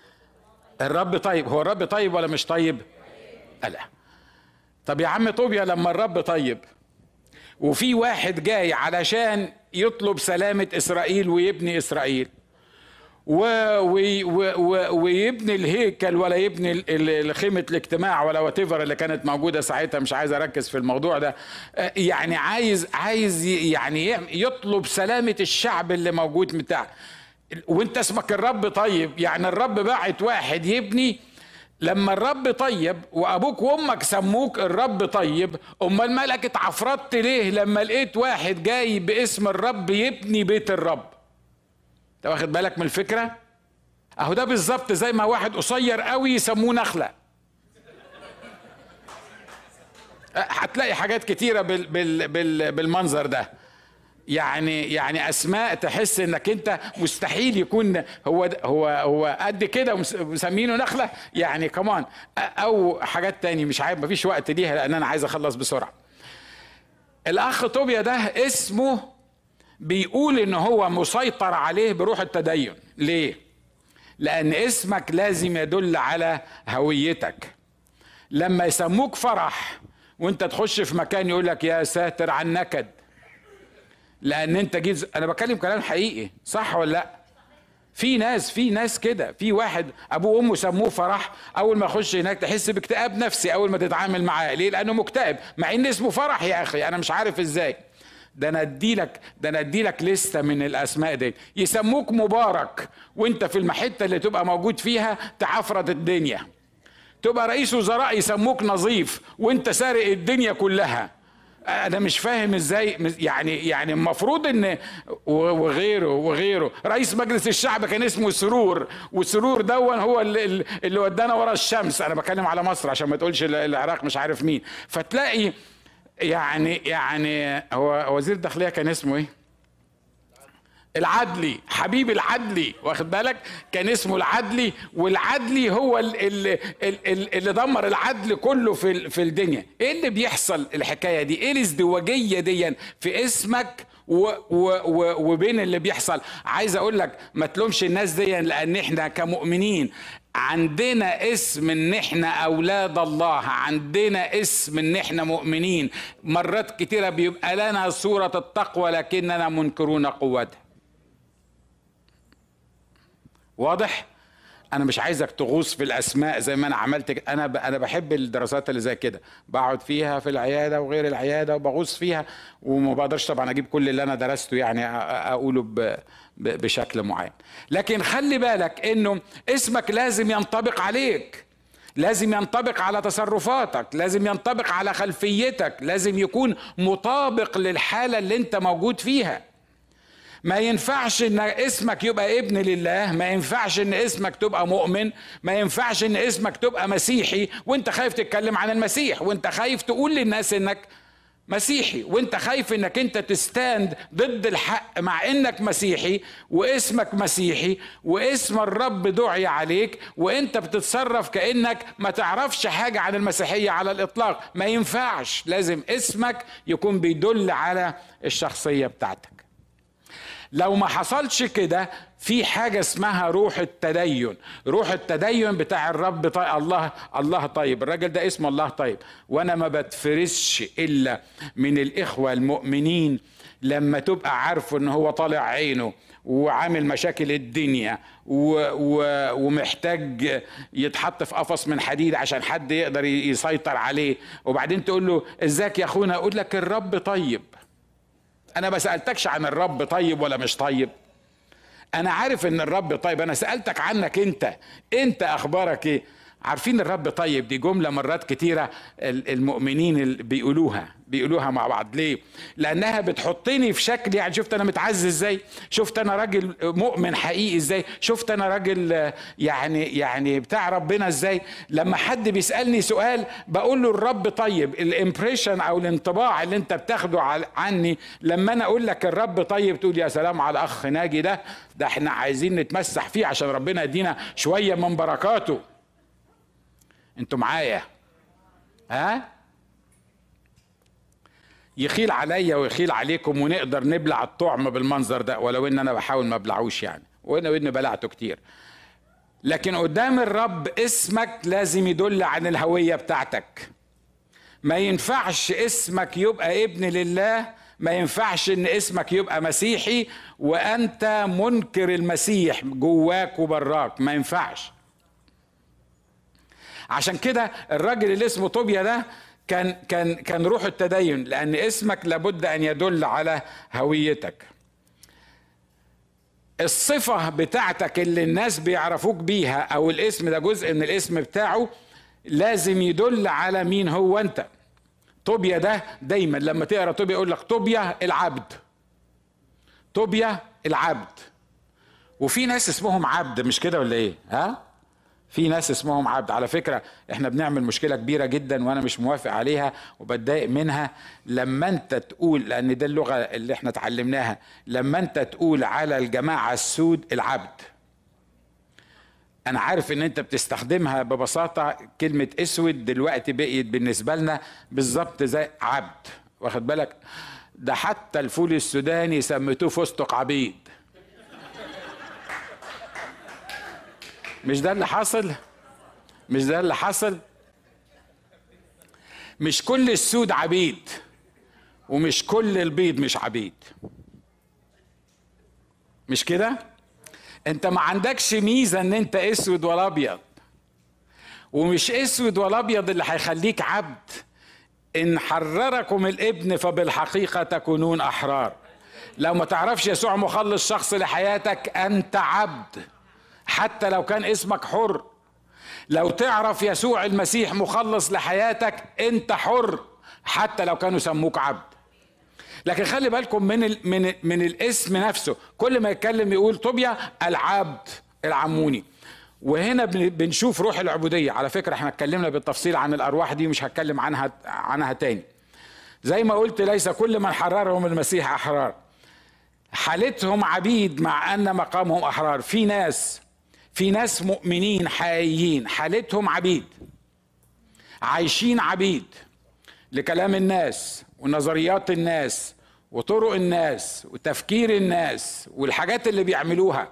الرب طيب هو الرب طيب ولا مش طيب؟ لا طب يا عم طوبيا لما الرب طيب وفي واحد جاي علشان يطلب سلامة إسرائيل ويبني إسرائيل و و ويبني الهيكل ولا يبني خيمة الاجتماع ولا واتيفر اللي كانت موجودة ساعتها مش عايز أركز في الموضوع ده. يعني عايز عايز يعني يطلب سلامة الشعب اللي موجود بتاع وانت اسمك الرب طيب. يعني الرب باعت واحد يبني. لما الرب طيب وأبوك وأمك سموك الرب طيب أمال مالك اتعفرت ليه لما لقيت واحد جاي باسم الرب يبني بيت الرب؟ انت واخد بالك من الفكرة؟ أهو ده بالظبط زي ما واحد قصير قوي يسموه نخلة. هتلاقي حاجات كتيرة بال بال بال بالمنظر ده. يعني يعني أسماء تحس إنك أنت مستحيل يكون هو هو هو قد كده ومسمينه نخلة؟ يعني كمان أو حاجات تاني مش عارف مفيش وقت ليها لأن أنا عايز أخلص بسرعة. الأخ طوبيا ده اسمه بيقول إن هو مسيطر عليه بروح التدين. ليه؟ لأن اسمك لازم يدل على هويتك. لما يسموك فرح وأنت تخش في مكان يقول لك يا ساتر عن نكد لأن انت جيت أنا بتكلم كلام حقيقي صح ولا لا؟ في ناس في ناس كده. في واحد ابوه وامه سموه فرح اول ما يخش هناك تحس باكتئاب نفسي اول ما تتعامل معاه. ليه؟ لأنه مكتئب مع ان اسمه فرح يا أخي أنا مش عارف إزاي. ده أنا ادي لك ده أنا ادي لك لستة من الاسماء دي. يسموك مبارك وانت في المحته اللي تبقى موجود فيها تعفرت الدنيا. تبقى رئيس وزراء يسموك نظيف وانت سارق الدنيا كلها. أنا مش فاهم إزاي يعني يعني المفروض ان وغيره وغيره. رئيس مجلس الشعب كان اسمه سرور وسرور دون هو اللي, اللي ودانا ورا الشمس. أنا بتكلم على مصر عشان ما تقولش العراق مش عارف مين. فتلاقي يعني يعني هو وزير الداخلية كان اسمه إيه؟ العدلي حبيب العدلي واخد بالك؟ كان اسمه العدلي والعدلي هو اللي, اللي دمر العدل كله في في الدنيا. إيه اللي بيحصل الحكاية دي؟ إيه الازدواجية دي في اسمك و و و وبين اللي بيحصل؟ عايز أقول لك ما تلومش الناس دي لأن إحنا كمؤمنين عندنا اسم إن إحنا أولاد الله عندنا اسم إن إحنا مؤمنين. مرات كتيرة بيبقى لنا صورة التقوى لكننا منكرون قوتها. واضح؟ أنا مش عايزك تغوص في الأسماء زي ما أنا عملت أنا أنا بحب الدراسات اللي زي كده. بقعد فيها في العيادة وغير العيادة وبغوص فيها وما بقدرش طبعا أجيب كل اللي أنا درسته يعني أقوله بشكل معين. لكن خلي بالك إنه اسمك لازم ينطبق عليك. لازم ينطبق على تصرفاتك لازم ينطبق على خلفيتك لازم يكون مطابق للحالة اللي أنت موجود فيها. ما ينفعش إن اسمك يبقى ابن لله ما ينفعش إن اسمك تبقى مؤمن ما ينفعش إن اسمك تبقى مسيحي وأنت خايف تتكلم عن المسيح وأنت خايف تقول للناس إنك مسيحي وأنت خايف إنك أنت تستاند ضد الحق مع إنك مسيحي واسمك مسيحي واسم الرب دعي عليك وأنت بتتصرف كأنك ما تعرفش حاجة عن المسيحية على الإطلاق. ما ينفعش. لازم اسمك يكون بيدل على الشخصية بتاعتك. لو ما حصلش كده في حاجة اسمها روح التدين. روح التدين بتاع الرب طيب الله الله طيب. الراجل ده اسمه الله طيب. وأنا ما بتفرسش إلا من الإخوة المؤمنين لما تبقى عارفه إن هو طالع عينه وعامل مشاكل الدنيا و و ومحتاج يتحط في قفص من حديد عشان حد يقدر يسيطر عليه. وبعدين تقول له ازيك يا أخونا؟ أقول لك الرب طيب. أنا ما سألتكش عن الرب طيب ولا مش طيب. أنا عارف إن الرب طيب. أنا سألتك عنك أنت. أنت أخبارك إيه؟ عارفين الرب طيب دي جملة مرات كتيرة المؤمنين بيقولوها بيقولوها مع بعض. ليه؟ لأنها بتحطني في شكل يعني شفت أنا متعز إزاي؟ شفت أنا راجل مؤمن حقيقي إزاي؟ شفت أنا راجل يعني يعني بتاع ربنا إزاي؟ لما حد بيسألني سؤال بقول له الرب طيب الامبريشن أو الانطباع اللي أنت بتاخده عني لما أنا أقول لك الرب طيب تقول يا سلام على أخ ناجي ده ده إحنا عايزين نتمسح فيه عشان ربنا يدينا شوية من بركاته. أنتوا معايا. ها؟ يخيل عليا ويخيل عليكم ونقدر نبلع الطعم بالمنظر ده ولو ان أنا بحاول ما ابلعوش يعني. وأنا واني بلعته كتير. لكن قدام الرب اسمك لازم يدل عن الهوية بتاعتك. ما ينفعش اسمك يبقى ابن لله ما ينفعش ان اسمك يبقى مسيحي وانت منكر المسيح جواك وبراك. ما ينفعش. عشان كده الراجل اللي اسمه طوبيا ده كان كان كان روح التدين لأن اسمك لابد أن يدل على هويتك. الصفة بتاعتك اللي الناس بيعرفوك بيها أو الاسم ده جزء من الاسم بتاعه لازم يدل على مين هو أنت. طوبيا ده دايما لما تقرأ طوبيا يقول لك طوبيا العبد. طوبيا العبد. وفي ناس اسمهم عبد مش كده ولا إيه؟ ها؟ في ناس اسمهم عبد. على فكرة إحنا بنعمل مشكلة كبيرة جدا وأنا مش موافق عليها وبتضايق منها. لما انت تقول لأن ده اللغة اللي إحنا اتعلمناها لما انت تقول على الجماعة السود العبد أنا عارف إن أنت بتستخدمها ببساطة كلمة أسود دلوقتي بقيت بالنسبة لنا بالظبط زي عبد. واخد بالك؟ ده حتى الفول السوداني سميتوه فستق عبيد. مش ده اللي حصل؟ مش ده اللي حصل؟ مش كل السود عبيد ومش كل البيض مش عبيد. مش كده؟ انت ما عندكش ميزة ان انت اسود ولا ابيض. ومش اسود ولا ابيض اللي هيخليك عبد. إن حرركم الابن فبالحقيقة تكونون أحرار. لو ما تعرفش يسوع مخلص شخص لحياتك أنت عبد. حتى لو كان اسمك حر. لو تعرف يسوع المسيح مخلص لحياتك انت حر حتى لو كانوا سموك عبد. لكن خلي بالكم من ال من ال من الاسم نفسه. كل ما يتكلم يقول طوبيا العبد العموني. وهنا بنشوف روح العبودية. على فكرة إحنا اتكلمنا بالتفصيل عن الأرواح دي مش هتكلم عنها عنها تاني. زي ما قلت ليس كل من حررهم المسيح أحرار. حالتهم عبيد مع أن مقامهم أحرار. في ناس في ناس مؤمنين حقيقيين حالتهم عبيد عايشين عبيد لكلام الناس ونظريات الناس وطرق الناس وتفكير الناس والحاجات اللي بيعملوها.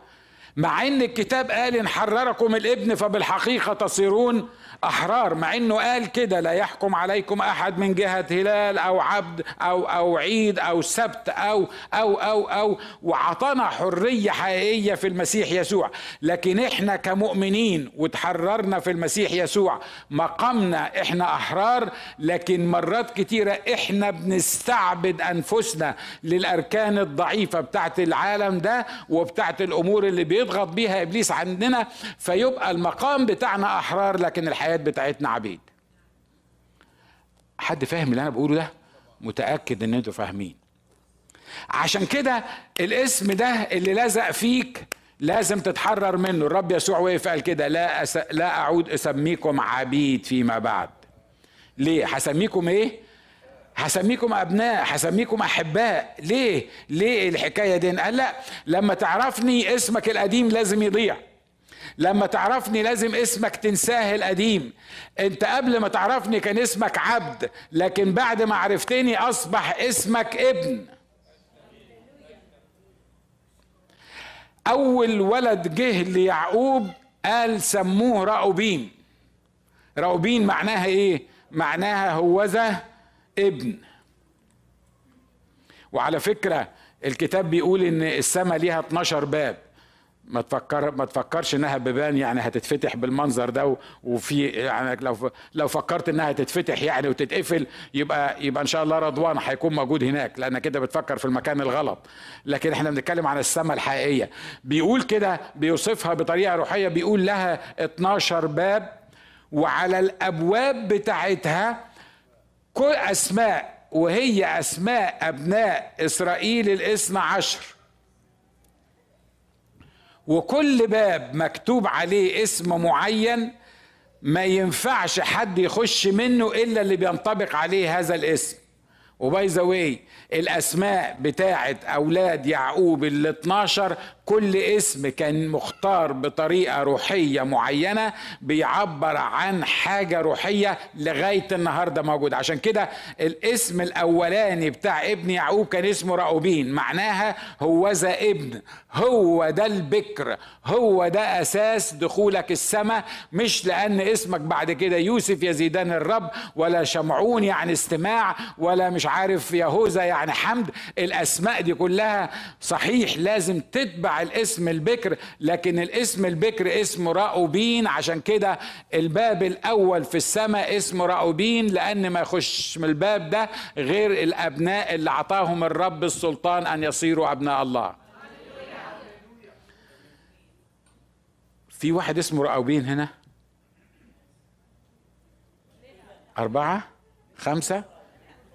مع إن الكتاب قال إن حرركم الإبن فبالحقيقة تصيرون أحرار مع إنه قال كده لا يحكم عليكم أحد من جهة هلال أو عبد أو أو عيد أو سبت أو أو أو أو وعطانا حرية حقيقية في المسيح يسوع. لكن إحنا كمؤمنين وتحررنا في المسيح يسوع مقامنا إحنا أحرار لكن مرات كتيرة إحنا بنستعبد أنفسنا للأركان الضعيفة بتاعت العالم ده وبتاعت الأمور اللي بيضغط بيها إبليس عندنا فيبقى المقام بتاعنا أحرار لكن الحياة الحياة بتاعتنا عبيد. حد فاهم اللي أنا بقوله ده؟ متأكد إن أنتوا فاهمين. عشان كده الاسم ده اللي لزق فيك لازم تتحرر منه. الرب يسوع وقف قال كده لا أس... لا أعود أسميكم عبيد فيما بعد. ليه؟ هسميكم إيه؟ هسميكم أبناء هسميكم أحباء. ليه؟ ليه الحكاية دي؟ قال لا لما تعرفني اسمك القديم لازم يضيع. لما تعرفني لازم اسمك تنساه القديم. انت قبل ما تعرفني كان اسمك عبد لكن بعد ما عرفتني اصبح اسمك ابن. اول ولد جه ليعقوب قال سموه راؤوبين راؤوبين معناها إيه؟ معناها هوذا ابن. وعلى فكرة الكتاب بيقول ان السماء ليها 12 باب. ما تفكر ما تفكرش إنها بيبان يعني هتتفتح بالمنظر ده وفي يعني لو لو فكرت إنها تتفتح يعني وتتقفل يبقى يبقى إن شاء الله رضوان هيكون موجود هناك لأن كده بتفكر في المكان الغلط. لكن إحنا بنتكلم عن السماء الحقيقية. بيقول كده بيوصفها بطريقة روحية بيقول لها 12 باب وعلى الأبواب بتاعتها كل أسماء وهي أسماء أبناء إسرائيل الإثنى عشر. وكل باب مكتوب عليه اسم معين ما ينفعش حد يخش منه إلا اللي بينطبق عليه هذا الاسم. وباي ذا واي الأسماء بتاعه أولاد يعقوب ال 12 كل اسم كان مختار بطريقة روحية معينة بيعبر عن حاجة روحية لغاية النهارده موجود عشان كده الاسم الأولاني بتاع ابن يعقوب كان اسمه راؤوبين معناها هو ذا ابن هو ده البكر هو ده أساس دخولك السماء. مش لأن اسمك بعد كده يوسف يزيدان الرب ولا شمعون يعني استماع ولا مش عارف يهوذا يعني حمد. الأسماء دي كلها صحيح لازم تتبع الاسم البكر لكن الاسم البكر اسمه راؤوبين عشان كده الباب الأول في السماء اسمه راؤوبين لأن ما يخش من الباب ده غير الأبناء اللي عطاهم الرب السلطان أن يصيروا أبناء الله. في واحد اسمه راؤوبين هنا؟ أربعة؟ خمسة؟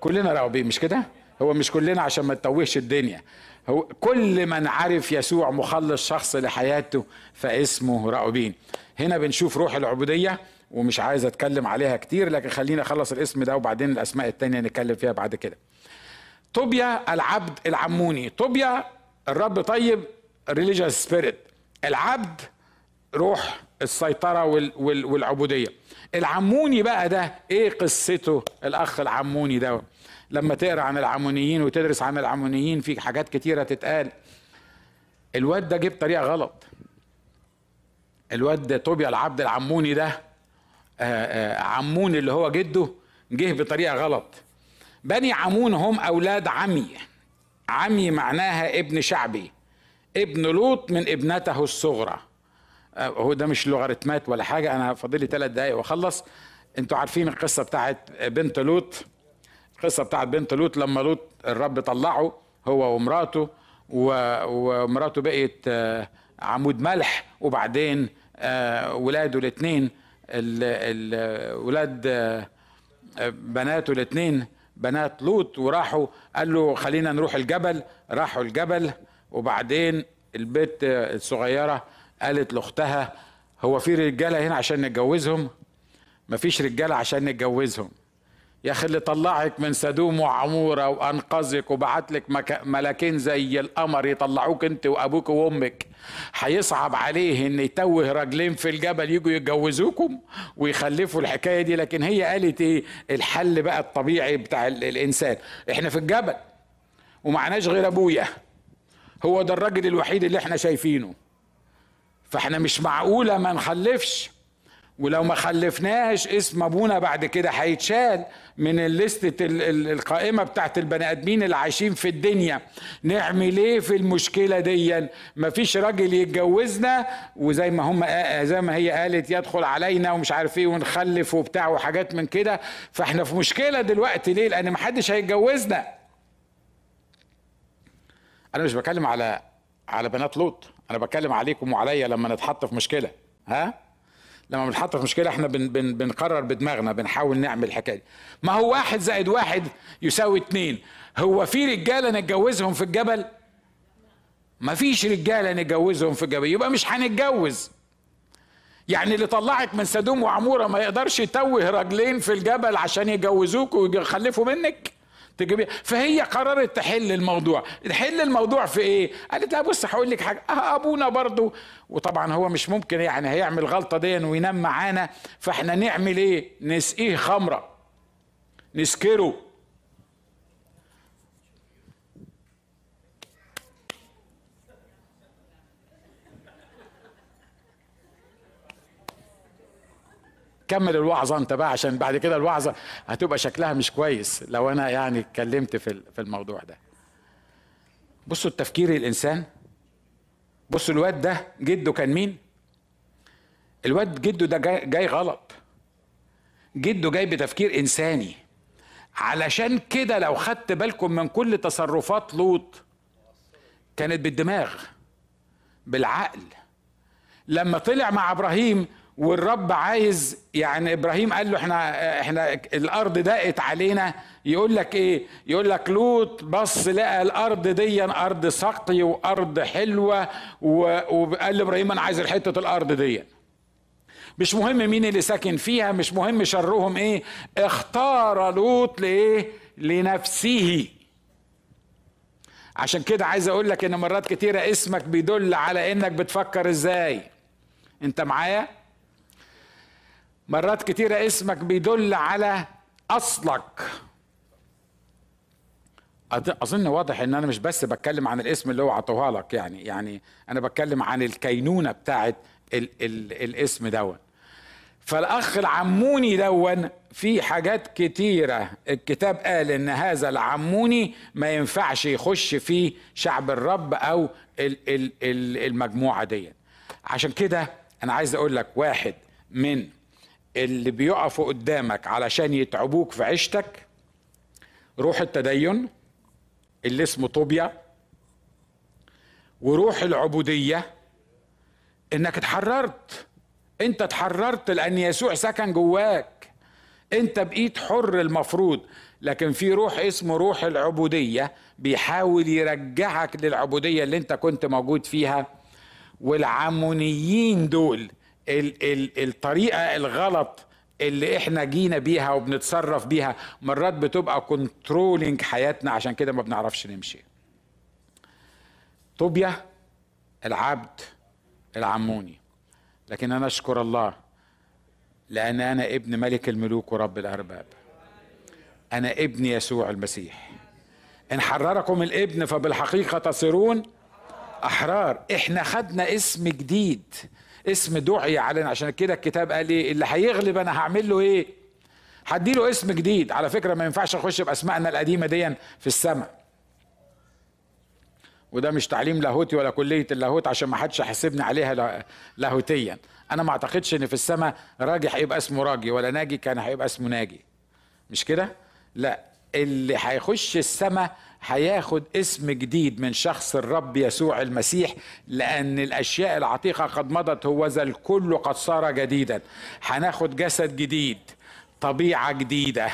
كلنا راؤوبين مش كده؟ هو مش كلنا عشان ما تتوهش الدنيا. هو كل من عرف يسوع مخلص شخص لحياته فاسمه راؤوبين. هنا بنشوف روح العبودية ومش عايز أتكلم عليها كتير لكن خلينا أخلص الاسم ده وبعدين الأسماء التانية نتكلم فيها بعد كده. طوبيا العبد العموني. طوبيا الرب طيب religious spirit العبد روح السيطرة وال وال والعبودية. العموني بقى ده إيه قصته؟ الأخ العموني ده. لما تقرأ عن العمونيين وتدرس عن العمونيين في حاجات كتيرة تتقال. الواد ده جه بطريقة غلط. الواد طوبيا العبد العموني ده آآ آآ عمون اللي هو جده جه بطريقة غلط. بني عمون هم أولاد عمي. عمي معناها ابن شعبي. ابن لوط من ابنته الصغرى. هو ده مش لوغاريتمات ولا حاجة أنا فاضل لي ثلاث دقائق وأخلص. أنتوا عارفين القصة بتاعت بنت لوط. القصة بتاعت بنت لوط لما لوط الرب طلعه هو ومراته ومراته بقت عمود ملح وبعدين ولاده الاثنين ولاد بناته الاثنين بنات لوط وراحوا قال له خلينا نروح الجبل راحوا الجبل وبعدين البنت الصغيرة قالت لأختها هو في رجالة هنا عشان نتجوزهم؟ مفيش رجالة عشان نتجوزهم. يا أخي اللي طلعك من سدوم وعمورة وأنقذك وبعت لك ملاكين زي القمر يطلعوك أنت وأبوك وأمك. هيصعب عليه إن يتوه راجلين في الجبل يجوا يتجوزوكم ويخلفوا الحكاية دي. لكن هي قالت إيه؟ الحل بقى الطبيعي بتاع الإنسان. إحنا في الجبل ومعناش غير أبويا. هو ده الراجل الوحيد اللي إحنا شايفينه. فإحنا مش معقولة ما نخلفش. ولو ما خلفناش اسم ابونا بعد كده هيتشال من الليستة القائمة بتاعت البني ادمين اللي عايشين في الدنيا. نعمل إيه في المشكلة دي مفيش راجل يتجوزنا وزي ما هم زي ما هي قالت يدخل علينا ومش عارف إيه ونخلف وبتاع وحاجات من كده. فاحنا في مشكلة دلوقتي ليه؟ لأن محدش هيتجوزنا. أنا مش بتكلم على على بنات لوط. أنا بتكلم عليكم وعليا لما نتحط في مشكلة. ها؟ لما بنتحط في مشكلة إحنا بن بن بنقرر بدماغنا بنحاول نعمل الحكاية ما هو واحد زائد واحد يساوي اتنين. هو في رجالة نتجوزهم في الجبل؟ ما فيش رجالة نتجوزهم في الجبل. يبقى مش هنتجوز. يعني اللي طلعك من سدوم وعمورة ما يقدرش يتوه راجلين في الجبل عشان يجوزوك ويخلفوا منك؟ تجيبي فهي قررت تحل الموضوع. تحل الموضوع في إيه؟ قالت لها بص هقول لك حاجة. أه أبونا برضو. وطبعا هو مش ممكن يعني هيعمل غلطة دي وينام معانا. فإحنا نعمل إيه؟ نسقيه خمرة. نسكره. كمل الوعظة انت بقى عشان بعد كده الوعظة هتبقى شكلها مش كويس لو أنا يعني اتكلمت في في الموضوع ده. بصوا التفكير الإنسان. بصوا الواد ده جده كان مين؟ الواد جده ده جاي, جاي غلط. جده جاي بتفكير إنساني. علشان كده لو خدت بالكم من كل تصرفات لوط كانت بالدماغ بالعقل. لما طلع مع إبراهيم والرب عايز يعني إبراهيم قال له إحنا إحنا الأرض ضاقت علينا. يقول لك إيه؟ يقول لك لوط بص لقى الأرض دي أرض سقي وأرض حلوة وقال لإبراهيم أنا عايز حتة الأرض دي. مش مهم مين اللي ساكن فيها مش مهم شرهم إيه. اختار لوط لإيه؟ لنفسه. عشان كده عايز أقول لك إن مرات كتيرة اسمك بيدل على إنك بتفكر إزاي. أنت معايا؟ مرات كتيرة اسمك بيدل على أصلك. أظن واضح إن أنا مش بس بتكلم عن الاسم اللي هو عطوها لك يعني يعني أنا بتكلم عن الكينونة بتاعت ال ال الاسم دون. فالأخ العموني دون في حاجات كتيرة. الكتاب قال إن هذا العموني ما ينفعش يخش في شعب الرب أو المجموعة دي عشان كده أنا عايز أقول لك واحد من اللي بيقفوا قدامك علشان يتعبوك في عيشتك روح التدين اللي اسمه طوبيا وروح العبودية إنك اتحررت. أنت اتحررت لأن يسوع سكن جواك. أنت بقيت حر المفروض. لكن في روح اسمه روح العبودية بيحاول يرجعك للعبودية اللي أنت كنت موجود فيها. والعمونيين دول ال ال الطريقة الغلط اللي إحنا جينا بيها وبنتصرف بيها مرات بتبقى كنترولينج حياتنا عشان كده ما بنعرفش نمشي. طوبيا العبد العموني. لكن أنا أشكر الله لأن أنا ابن ملك الملوك ورب الأرباب. أنا ابن يسوع المسيح. إن حرركم الابن فبالحقيقة تصيرون أحرار. إحنا خدنا اسم جديد. اسم دعي علينا. عشان كده الكتاب قال إيه اللي هيغلب أنا هعمل له إيه؟ هدي له اسم جديد. على فكرة ما ينفعش أخش باسمائنا القديمة دي في السماء. وده مش تعليم لاهوتي ولا كلية اللاهوت عشان ما حدش يحاسبني عليها لاهوتيا. أنا ما أعتقدش إن في السماء راجي هيبقى اسمه راجي ولا ناجي كان هيبقى اسمه ناجي. مش كده؟ لا. اللي هيخش السماء هياخد اسم جديد من شخص الرب يسوع المسيح لأن الأشياء العتيقة قد مضت هو ذا الكل قد صار جديدا. هناخد جسد جديد طبيعة جديدة.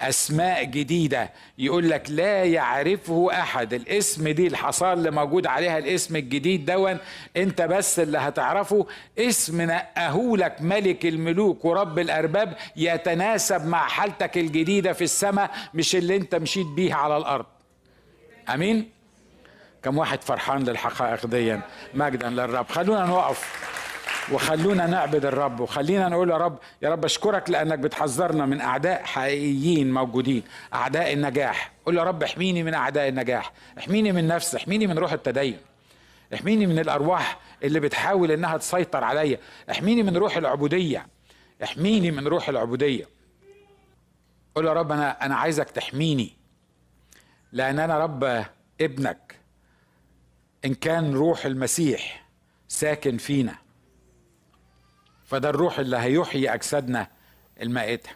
أسماء جديدة يقول لك لا يعرفه أحد. الاسم دي الحصان اللي موجود عليها الاسم الجديد دون أنت بس اللي هتعرفه. اسم نقهولك ملك الملوك ورب الأرباب يتناسب مع حالتك الجديدة في السماء مش اللي أنت مشيت بيها على الأرض. أمين؟ كم واحد فرحان للحقائق دي. مجدا للرب. خلونا نقف وخلونا نعبد الرب. وخلينا نقول يا رب يا رب اشكرك لأنك بتحذرنا من أعداء حقيقيين موجودين أعداء النجاح. قول يا رب احميني من أعداء النجاح. احميني من نفسي احميني من روح التدين. احميني من الأرواح اللي بتحاول إنها تسيطر عليا. احميني من روح العبودية. احميني من روح العبودية. قول يا رب أنا أنا عايزك تحميني. لأن أنا رب ابنك. إن كان روح المسيح ساكن فينا. فده الروح اللي هيحيي أجسادنا المائتة.